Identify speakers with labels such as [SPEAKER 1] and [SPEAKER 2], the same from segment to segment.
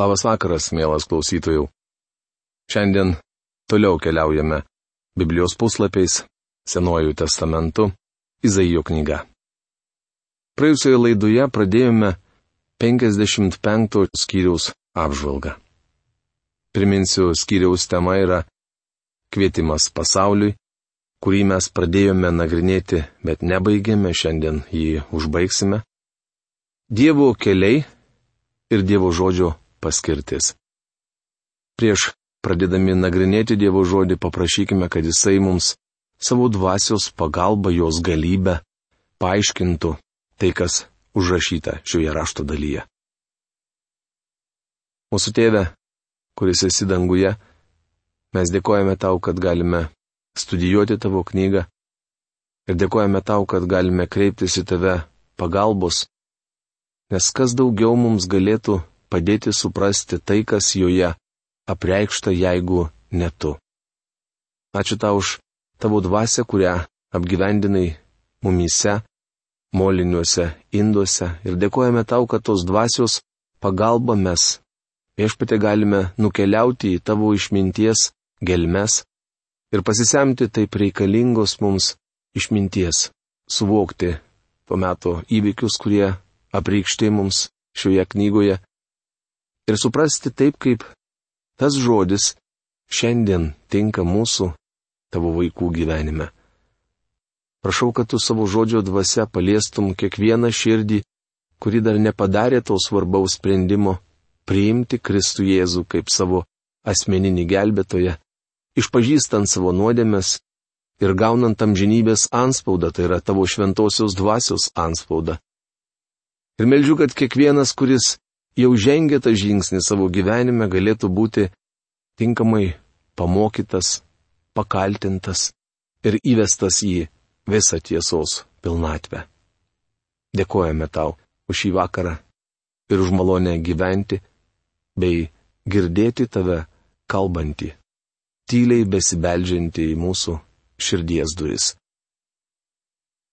[SPEAKER 1] Labas vakaras, mielas klausytojų. Šiandien toliau keliaujame Biblijos puslapiais, Senuoju testamentu, Izaijo knyga. Praėjusioje laidoje pradėjome 55 skyriaus apžvalgą. Priminsiu, skyriaus tema yra Kvietimas pasauliui, kurį mes pradėjome nagrinėti, bet nebaigėme, šiandien jį užbaigsime. Dievo keliai ir Dievo žodžio paskirtis. Prieš pradėdami nagrinėti Dievo žodį paprašykime, kad Jisai mums savo dvasios pagalba jos galybę paaiškintų tai, kas užrašyta šioje rašto dalyje. Mūsų tėve, kuris esi danguje, mes dėkojame tau, kad galime studijuoti tavo knygą ir dėkojame tau, kad galime kreiptis į tave pagalbos, nes kas daugiau mums galėtų padėti suprasti tai, kas joje apreikšta, jeigu ne tu. Ačiū tau už tavo dvasę, kurią apgyvendinai mumyse, moliniuose, induose ir dėkojame tau, kad tos dvasios pagalba mes viešpatė galime nukeliauti į tavo išminties gelmes ir pasisemti taip reikalingos mums išminties, suvokti tuo metu įvykius, kurie apreikšti mums šioje knygoje ir suprasti taip, kaip tas žodis šiandien tinka mūsų, tavo vaikų gyvenime. Prašau, kad tu savo žodžio dvasia paliestum kiekvieną širdį, kuri dar nepadarė to svarbaus sprendimo priimti Kristų Jėzų kaip savo asmeninį gelbėtoją, išpažįstant savo nuodėmes ir gaunant amžinybės anspaudą, tai yra tavo šventosios dvasios anspaudą. Ir melžiu, kad kiekvienas, kuris jau žengė tą žingsnį savo gyvenime, galėtų būti tinkamai pamokytas, pakaltintas ir įvestas į visą tiesos pilnatvę. Dėkojame tau už šį vakarą ir už malonę gyventi bei girdėti tave kalbantį, tyliai besibeldžiantį į mūsų širdies duris.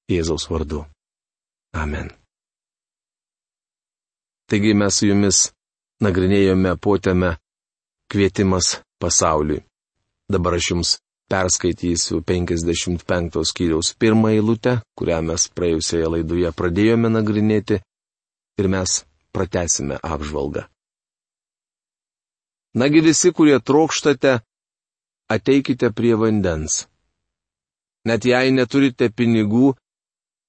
[SPEAKER 1] Jėzaus vardu. Amen. Taigi mes su jumis nagrinėjome potėme kvietimas pasauliui. Dabar aš jums perskaitysiu 55 skyriaus pirmą eilutę, kurią mes praėjusioje laidoje pradėjome nagrinėti ir mes pratesime apžvalgą. Nagi visi, kurie trokštate, ateikite prie vandens. Net jei neturite pinigų,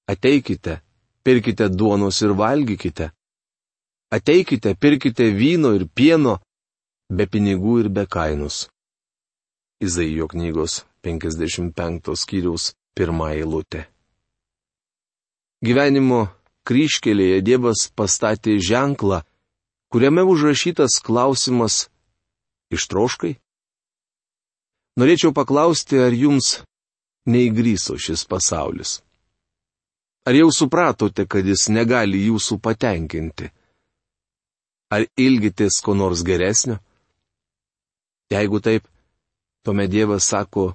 [SPEAKER 1] ateikite, pirkite duonos ir valgykite. Ateikite, pirkite vyno ir pieno, be pinigų ir be kainos. Izaijo knygos 55 skyriaus pirmą eilutę. Gyvenimo kryškelėje Dievas pastatė ženklą, kuriame užrašytas klausimas ištroškai? Norėčiau paklausti, ar jums neįgryso šis pasaulis? Ar jau supratote, kad jis negali jūsų patenkinti? Ar ilgitės ko nors geresnio? Jeigu taip, tuomet Dievas sako,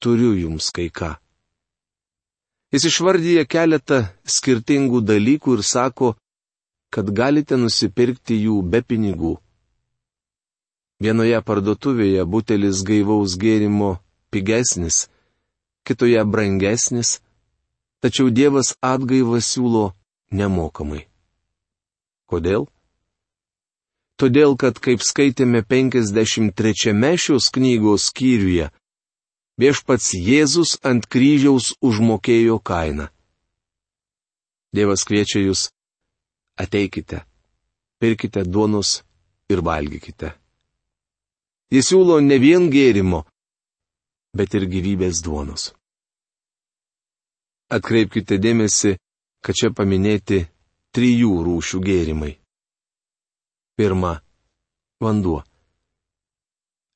[SPEAKER 1] turiu jums kai ką. Jis išvardyja keletą skirtingų dalykų ir sako, kad galite nusipirkti jų be pinigų. Vienoje parduotuvėje butelis gaivaus gėrimo pigesnis, kitoje brangesnis, tačiau Dievas atgaivą siūlo nemokamai. Kodėl? Todėl kad, kaip skaitėme 53 šios knygos skyriuje, viešpats Jėzus ant kryžiaus užmokėjo kainą. Dievas kviečia jūs - ateikite, pirkite duonus ir valgykite. Jis siūlo ne vien gėrimo, bet ir gyvybės duonus. Atkreipkite dėmesį, kad čia paminėti trijų rūšių gėrimai. Pirma - vanduo.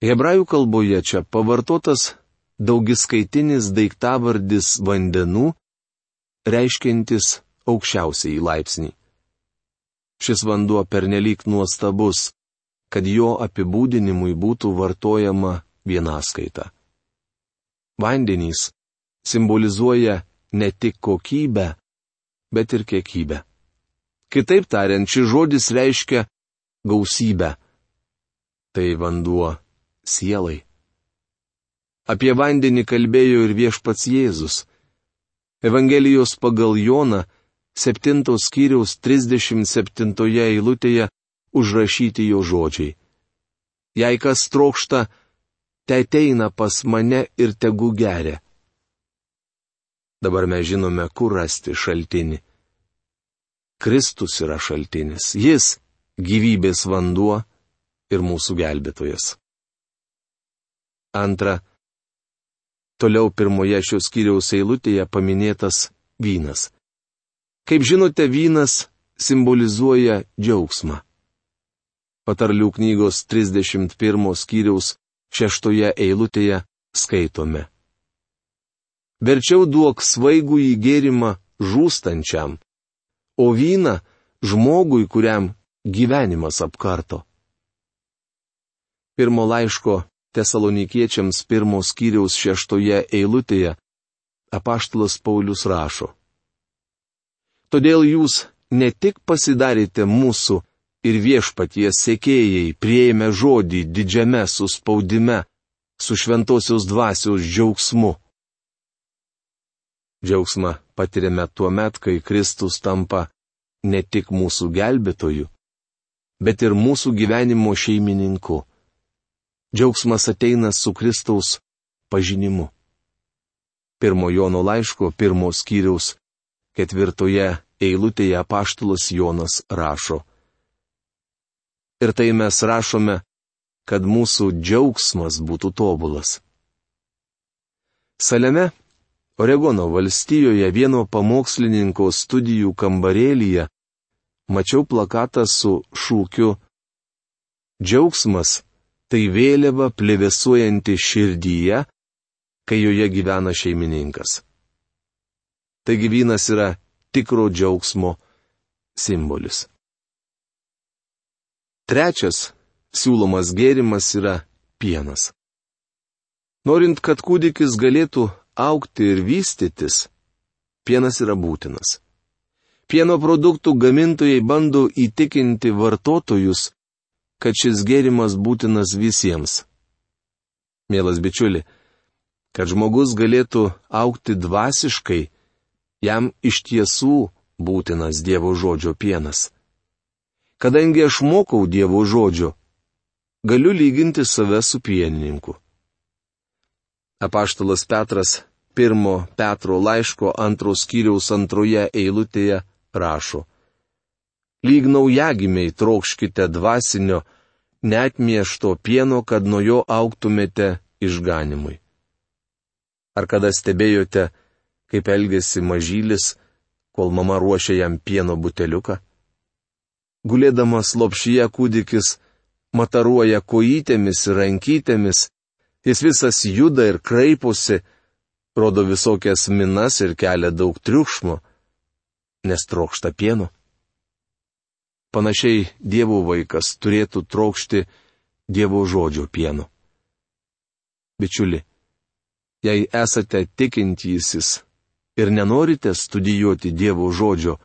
[SPEAKER 1] Hebrajų kalboje čia pavartotas daugiskaitinis daiktavardis vandenų, reiškintis aukščiausiai laipsnį. Šis vanduo pernelyg nuostabus, kad jo apibūdinimui būtų vartojama vienaskaita. Vandenys simbolizuoja ne tik kokybę, bet ir kiekybę. Kitaip tariant, šis žodis reiškia gausybę. Tai vanduo sielai. Apie vandenį kalbėjo ir viešpats Jėzus. Evangelijos pagal Joną 7 skyriaus 37 eilutėje užrašyti jo žodžiai. Jei kas trokšta, te ateina pas mane ir tegu geria. Dabar mes žinome, kur rasti šaltinį. Kristus yra šaltinis, jis gyvybės vanduo ir mūsų gelbėtojas. Antra. Toliau pirmoje šios skyriaus eilutėje paminėtas vynas. Kaip žinote, vynas simbolizuoja džiaugsmą. Patarlių knygos 31 skyriaus šeštoje eilutėje skaitome verčiau duok svaigų į gėrimą žūstančiam, o vyną žmogui, kuriam gyvenimas apkarto. Pirmo laiško tesalonikiečiams pirmos skyriaus šeštoje eilutėje apaštalas Paulius rašo. Todėl jūs ne tik pasidarėte mūsų ir viešpaties sėkėjai, prieėmė žodį didžiame suspaudime, su šventosios dvasios džiaugsmu Džiaugsmą patiriame tuo met, kai Kristus tampa ne tik mūsų gelbėtoju, bet ir mūsų gyvenimo šeimininku. Džiaugsmas ateina su Kristaus pažinimu. Pirmo Jono laiško pirmos skyriaus ketvirtoje eilutėje apaštulas Jonas rašo. Ir tai mes rašome, kad mūsų džiaugsmas būtų tobulas. Saleme Oregono valstijoje vieno pamokslininko studijų kambarėlyje mačiau plakatą su šūkiu Džiaugsmas - tai vėliava plevesuojanti širdyje, kai joje gyvena šeimininkas. Taigi vynas yra tikro džiaugsmo simbolis. Trečias siūlomas gėrimas yra pienas. Norint, kad kūdikis galėtų aukti ir vystytis, pienas yra būtinas. Pieno produktų gamintojai bando įtikinti vartotojus, kad šis gėrimas būtinas visiems. Mielas bičiuli, kad žmogus galėtų aukti dvasiškai, jam iš tiesų būtinas Dievo žodžio pienas. Kadangi aš mokau Dievo žodžio, galiu lyginti save su pienininku. Apaštalas Petras pirmo Petro laiško antros skyriaus antroje eilutėje rašo. Lyg naujagimiai trokškite dvasinio, net miešto pieno, kad nuo jo auktumėte išganimui. Ar kada stebėjote, kaip elgesi mažylis, kol mama ruošia jam pieno buteliuką? Gulėdamas lopšyje kūdikis mataruoja kojytėmis ir rankytėmis, Jis visas juda ir kraiposi, rodo visokias minas ir kelia daug triukšmo, nes trokšta pieno. Panašiai Dievo vaikas turėtų trokšti Dievo žodžio pieno. Bičiuli, jei esate tikintysis ir nenorite studijuoti Dievo žodžio,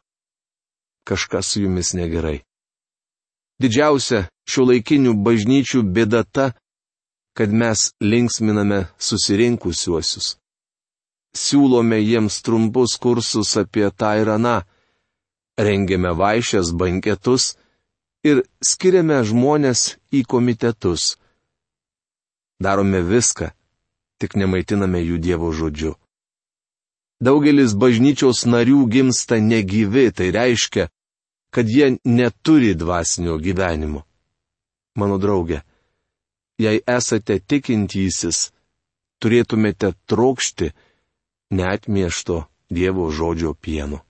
[SPEAKER 1] kažkas su jumis negerai. Didžiausia šio laikinių bažnyčių bėda ta, kad mes linksminame susirinkusiuosius. Siūlome jiems trumpus kursus apie tą ir aną, rengiame vaišės banketus ir skiriame žmonės į komitetus. Darome viską, tik nemaitiname jų Dievo žodžiu. Daugelis bažnyčios narių gimsta negyvi, tai reiškia, kad jie neturi dvasinio gyvenimo. Mano draugė, jei esate tikintysis, turėtumėte trokšti net miešto Dievo žodžio pieno.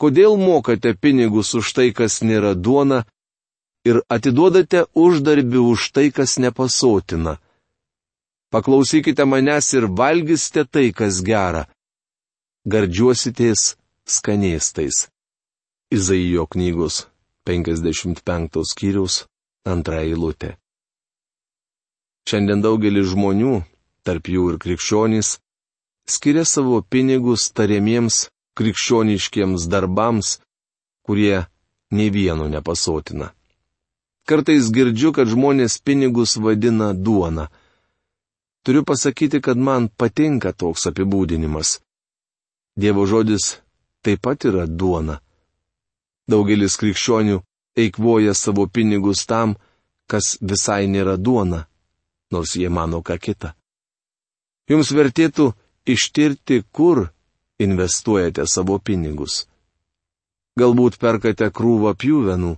[SPEAKER 1] Kodėl mokate pinigus už tai, kas nėra duona, ir atiduodate uždarbį už tai, kas nepasotina? Paklausykite manęs ir valgysite tai, kas gera. Gardžiuositės skanėstais. Izaijo knygos 55 skyrius Antra eilutė. Šiandien daugelis žmonių, tarp jų ir krikščionys, skiria savo pinigus tariamiems krikščioniškiems darbams, kurie nei vieno nepasotina. Kartais girdžiu, kad žmonės pinigus vadina duona. Turiu pasakyti, kad man patinka toks apibūdinimas. Dievo žodis taip pat yra duona. Daugelis krikščionių eikvoja savo pinigus tam, kas visai nėra duona, nors jie mano ką kitą. Jums vertėtų ištirti, kur investuojate savo pinigus. Galbūt perkate krūvą pjūvenų,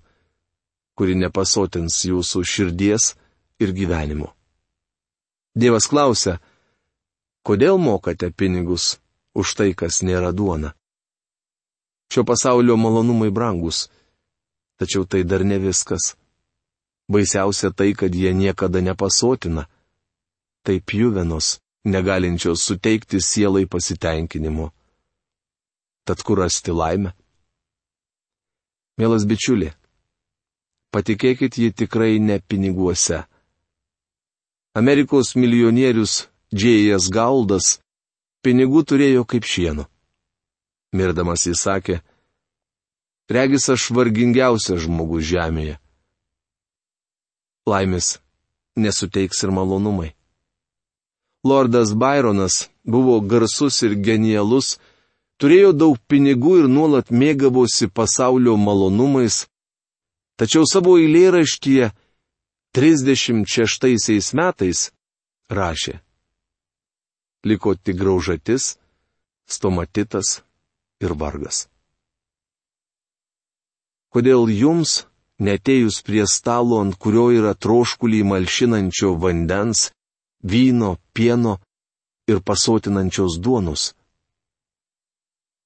[SPEAKER 1] kuri nepasotins jūsų širdies ir gyvenimo. Dievas klausia, kodėl mokate pinigus už tai, kas nėra duona? Šio pasaulio malonumai brangus, tačiau tai dar ne viskas. Baisiausia tai, kad jie niekada nepasotina. Tai pjuvenos, negalinčios suteikti sielai pasitenkinimo. Tad kur rasti laimę? Mielas bičiuli, patikėkit ji tikrai ne piniguose. Amerikos milijonierius Džėjas Galdas pinigų turėjo kaip šieno. Mirdamas jis sakė, regis aš vargingiausias žmogus žemėje. Laimės nesuteiks ir malonumai. Lordas Byronas buvo garsus ir genialus, turėjo daug pinigų ir nuolat mėgavosi pasaulio malonumais, tačiau savo eilėraštyje 36 metais rašė. Liko tik graužatis, stomatitas ir vargas. Kodėl jums, netėjus prie stalo, ant kurio yra troškulį malšinančio vandens, vyno, pieno ir pasotinančios duonos,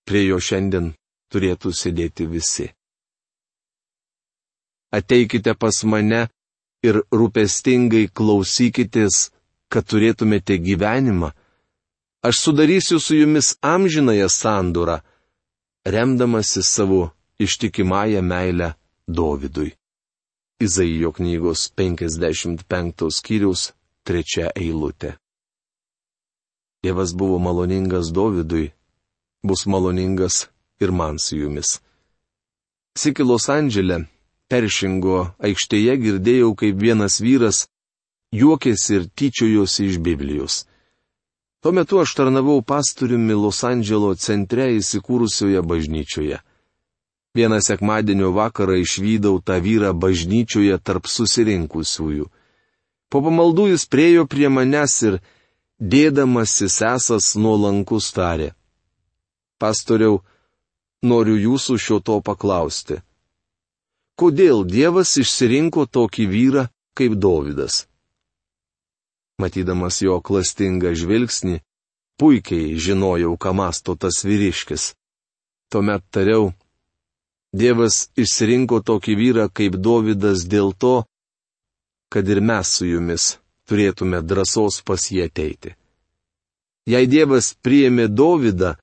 [SPEAKER 1] Prie jo šiandien turėtų sėdėti visi. Ateikite pas mane ir rūpestingai klausykitės, kad turėtumėte gyvenimą. Aš sudarysiu su jumis amžinąją sandūrą, remdamasi savo ištikimąją meilę Dovydui. Izaijo knygos 55 skyriaus trečia eilutė. Dievas buvo maloningas Dovydui bus maloningas ir man su jumis. Siki Los Andželė, Peršingo aikštėje girdėjau, kaip vienas vyras juokėsi ir tyčiojosi iš Biblijos. Tuo metu aš tarnavau pastoriumi Los Andželo centre įsikūrusioje bažnyčioje. Vieną sekmadienio vakarą išvydau tą vyrą bažnyčioje tarp susirinkusiųjų. Po pamaldų jis priejo prie manęs ir, dėdamasis esas nuolankus tarė pastoriau, noriu jūsų šio to paklausti. Kodėl Dievas išsirinko tokį vyrą kaip Dovydas? Matydamas jo klastingą žvilgsnį, puikiai žinojau, ką masto tas vyriškis. Tuomet tariau, Dievas išsirinko tokį vyrą kaip Dovydas dėl to, kad ir mes su jumis turėtume drąsos pas jį ateiti. Jei Dievas priėmė Dovydą,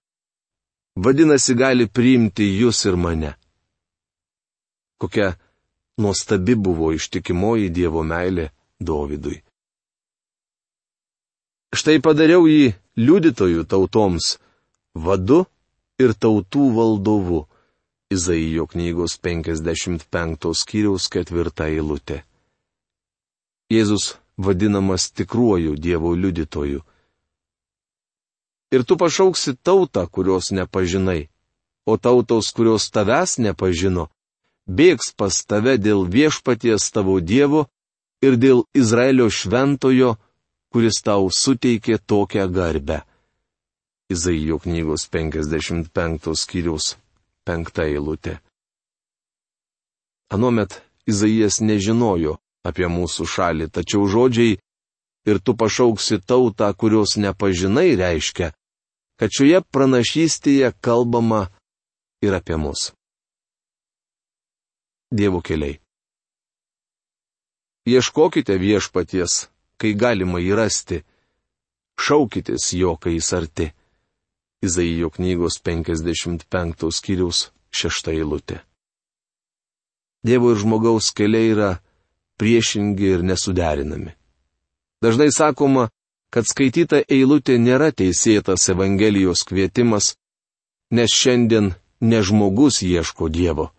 [SPEAKER 1] vadinasi gali priimti jūs ir mane. Kokia nuostabi buvo ištikimoji Dievo meilė Dovydui. Štai padariau jį liudytojų tautoms, vadu ir tautų valdovu. Izaijo knygos 55 skyriaus ketvirtą eilutę. Jėzus vadinamas tikruoju Dievo liudytoju ir tu pašauksi tautą, kurios nepažinai, o tautos, kurios tavęs nepažino, bėgs pas tave dėl viešpaties tavo Dievo ir dėl Izraelio šventojo, kuris tau suteikė tokią garbę. Izaijo knygos 55 skyrius 5 eilutė. Anuomet Izaijas nežinojo apie mūsų šalį, tačiau žodžiai ir tu pašauksi tautą, kurios nepažinai reiškia, kad šioje pranašystėje kalbama ir apie mus. Dievo keliai. Ieškokite viešpaties, kai galima jį rasti. Šaukitės jo, kai jis arti. Izaijo knygos 55 skyriaus 6 eilutė. Dievo ir žmogaus keliai yra priešingi ir nesuderinami. Dažnai sakoma, kad skaityta eilutė nėra teisėtas Evangelijos kvietimas, nes šiandien ne žmogus ieško Dievo,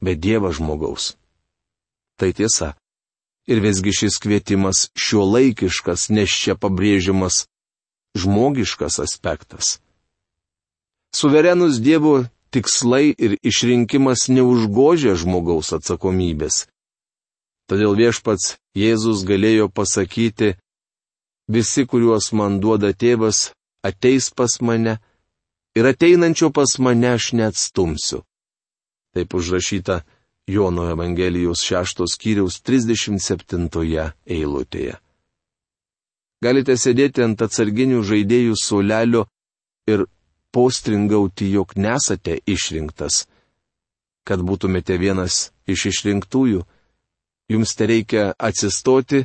[SPEAKER 1] bet Dievą žmogaus. Tai tiesa. Ir visgi šis kvietimas šio laikiškas, nes čia pabrėžiamas žmogiškas aspektas. Suverenus Dievo tikslai ir išrinkimas neužgožia žmogaus atsakomybės. Todėl viešpats Jėzus galėjo pasakyti, visi, kuriuos man duoda tėvas, ateis pas mane ir ateinančio pas mane aš neatstumsiu. Taip užrašyta Jono Evangelijos 6 skyriaus 37 eilutėje. Galite sėdėti ant atsarginių žaidėjų sulelio ir postringauti, jog nesate išrinktas. Kad būtumėte vienas iš išrinktųjų, jums te reikia atsistoti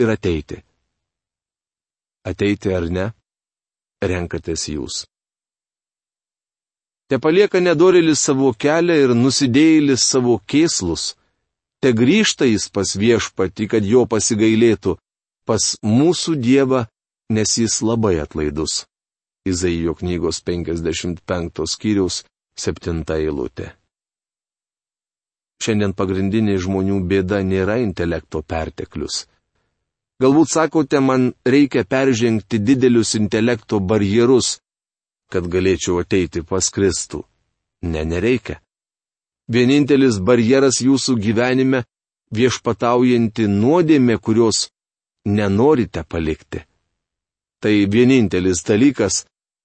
[SPEAKER 1] ir ateiti. Ateiti ar ne, renkatės jūs. Te palieka nedorėlis savo kelią ir nusidėjėlis savo kėslus. Te grįžta jis pas viešpati, kad jo pasigailėtų, pas mūsų Dievą, nes jis labai atlaidus. Izaijo knygos 55 skyriaus 7 eilutė. Šiandien pagrindinė žmonių bėda nėra intelekto perteklius. Galbūt sakote, man reikia peržengti didelius intelekto barjerus, kad galėčiau ateiti pas Kristų. Ne, nereikia. Vienintelis barjeras jūsų gyvenime - viešpataujanti nuodėmė, kurios nenorite palikti. Tai vienintelis dalykas,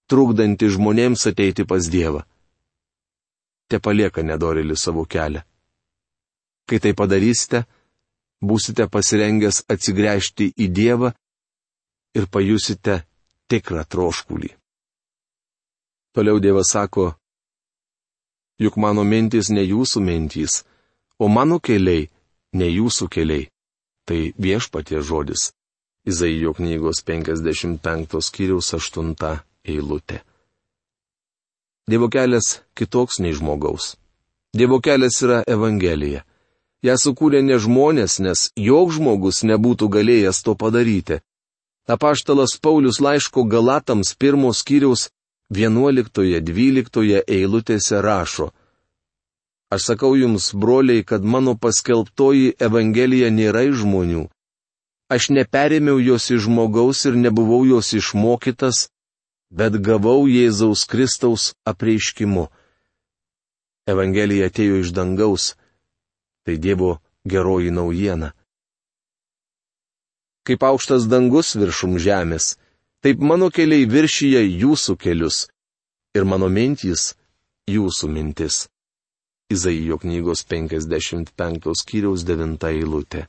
[SPEAKER 1] trukdanti žmonėms ateiti pas Dievą. Te palieka nedorėlį savo kelią. Kai tai padarysite, būsite pasirengęs atsigręžti į Dievą ir pajusite tikrą troškulį. Toliau Dievas sako, juk mano mintys ne jūsų mintys, o mano keliai ne jūsų keliai. Tai viešpatie žodis. Izaijo knygos 55 skyriaus 8 eilutė. Dievo kelias kitoks nei žmogaus. Dievo kelias yra Evangelija. Ja sukūrė ne žmonės, nes joks žmogus nebūtų galėjęs to padaryti. Apaštalas Paulius laiško Galatams pirmos skyriaus 11-12 eilutėse rašo. Aš sakau jums, broliai, kad mano paskelbtoji Evangelija nėra iš žmonių. Aš neperėmiau jos iš žmogaus ir nebuvau jos išmokytas, bet gavau Jėzaus Kristaus apreiškimu. Evangelija atėjo iš dangaus. Tai Dievo geroji naujiena. Kaip aukštas dangus viršum žemės, Taip mano keliai viršyje jūsų kelius ir mano mintys jūsų mintis. Izaijo knygos 55 skyriaus 9 eilutė.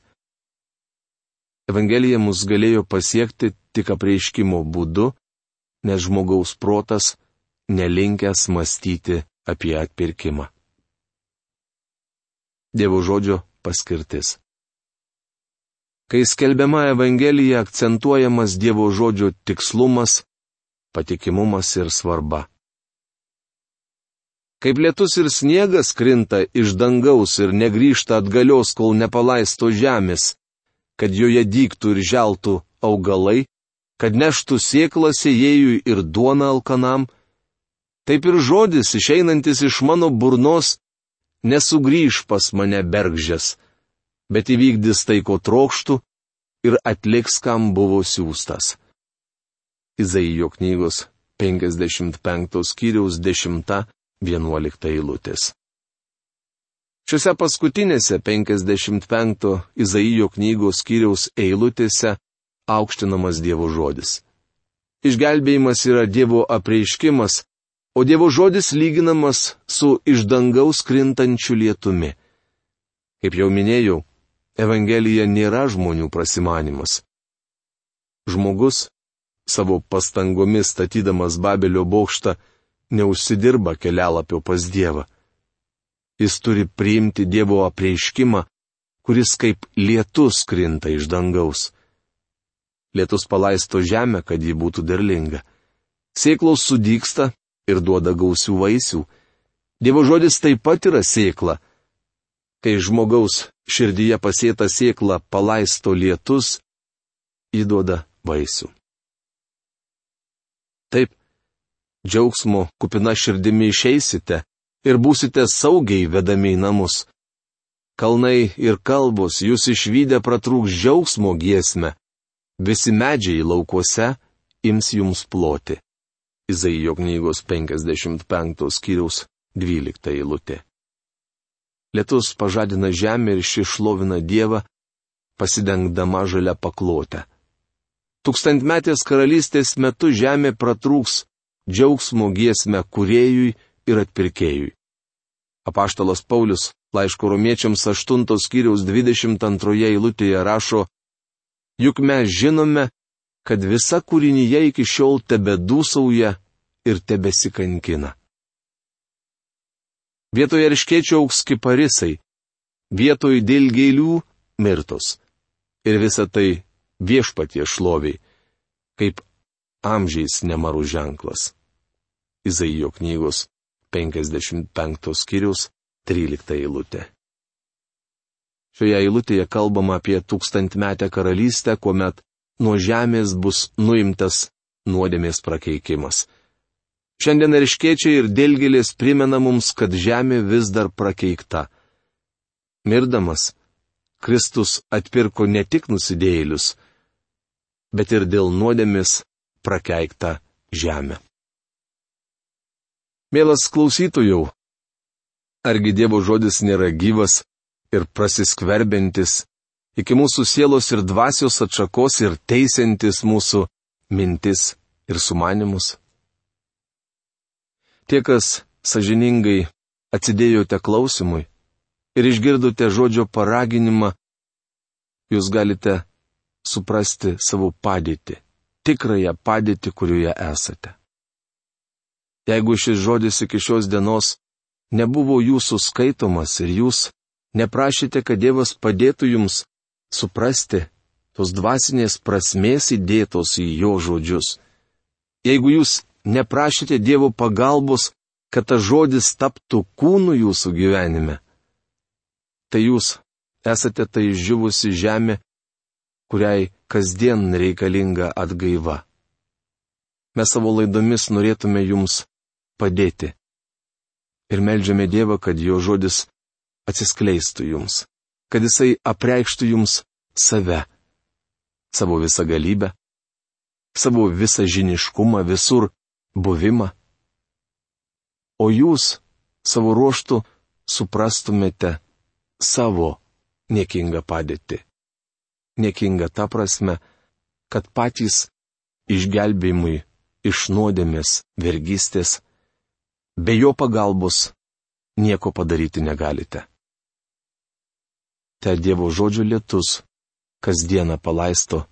[SPEAKER 1] Evangelija mus galėjo pasiekti tik apreiškimo būdu, nes žmogaus protas nelinkęs mąstyti apie atpirkimą. Dievo žodžio paskirtis. Kai skelbiama Evangelija akcentuojamas Dievo žodžio tikslumas, patikimumas ir svarba. Kaip lietus ir sniegas krinta iš dangaus ir negrįžta atgalios, kol nepalaisto žemės, kad joje dyktų ir želtų augalai, kad neštų sėklą sėjėjui ir duoną alkanam, taip ir žodis išeinantis iš mano burnos nesugrįž pas mane bergžės bet įvykdys tai, ko trokštų ir atliks, kam buvo siūstas. Izaijo knygos 55 skyriaus 10-11 eilutės. Šiuose paskutinėse 55 Izaijo knygos skyriaus eilutėse aukštinamas Dievo žodis. Išgelbėjimas yra Dievo apreiškimas, o Dievo žodis lyginamas su iš dangaus krintančiu lietumi. Kaip jau minėjau, Evangelija nėra žmonių prasimanimas. Žmogus, savo pastangomis statydamas Babelio bokštą, neužsidirba kelialapio pas Dievą. Jis turi priimti Dievo apreiškimą, kuris kaip lietus krinta iš dangaus. Lietus palaisto žemę, kad ji būtų derlinga. Sėklos sudyksta ir duoda gausių vaisių. Dievo žodis taip pat yra sėkla, Kai žmogaus širdyje pasėta sėkla palaisto lietus, įduoda vaisių. Taip, džiaugsmo kupina širdimi išeisite ir būsite saugiai vedami į namus, kalnai ir kalbos, jūs išvykę pratrūks džiaugsmo giesmę, visi medžiai laukuose ims jums ploti. Izaijo knygos 55 skyriaus 12 eilutė. Lietus pažadina žemę ir ši šlovina Dievą, pasidengdama žalia paklotę. Tūkstantmetės karalystės metu žemė pratrūks džiaugsmo giesmę kuriejui ir atpirkėjui. Apaštalas Paulius laiško romiečiams 8 skyriaus 22 eilutėje rašo, juk mes žinome, kad visa kūrinyje iki šiol tebe dūsauja ir tebesikankina. Vietoje erškėčio auks kiparisai, vietoje dėl gėlių mirtos. Ir visa tai viešpatie šloviai, kaip amžiais nemarų ženklas. Izaijo knygos 55 skyrius 13 eilutė. Šioje eilutėje kalbama apie tūkstantmetę karalystę, kuomet nuo žemės bus nuimtas nuodėmės prakeikimas. Šiandien erškiečiai ir dėlgėlės primena mums, kad žemė vis dar prakeikta. Mirdamas, Kristus atpirko ne tik nusidėjėlius, bet ir dėl nuodėmės prakeiktą žemę. Mielas klausytojų, argi Dievo žodis nėra gyvas ir prasiskverbintis iki mūsų sielos ir dvasios atšakos ir teisintis mūsų mintis ir sumanimus? Tie, kas sažiningai atsidėjote klausimui ir išgirdote žodžio paraginimą, jūs galite suprasti savo padėtį, tikrąją padėtį, kurioje esate. Jeigu šis žodis iki šios dienos nebuvo jūsų skaitomas ir jūs neprašėte, kad Dievas padėtų jums suprasti tos dvasinės prasmės įdėtos į jo žodžius. Jeigu jūs neprašėte Dievo pagalbos, kad tas žodis taptų kūnu jūsų gyvenime, tai jūs esate tai išživusi žemė, kuriai kasdien reikalinga atgaiva. Mes savo laidomis norėtume jums padėti. Ir melžiame Dievą, kad jo žodis atsiskleistų jums, kad jisai apreikštų jums save, savo visą galybę, savo visą žiniškumą, visur buvimą. O jūs savo ruoštų suprastumėte savo niekingą padėtį. Niekinga ta prasme, kad patys išgelbėjimui iš nuodėmės, vergystės Be jo pagalbos nieko padaryti negalite. Te Dievo žodžio lietus kasdieną palaisto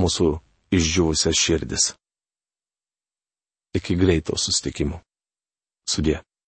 [SPEAKER 1] mūsų išdžiūvusias širdis. Iki greito sustikimo. Sudė.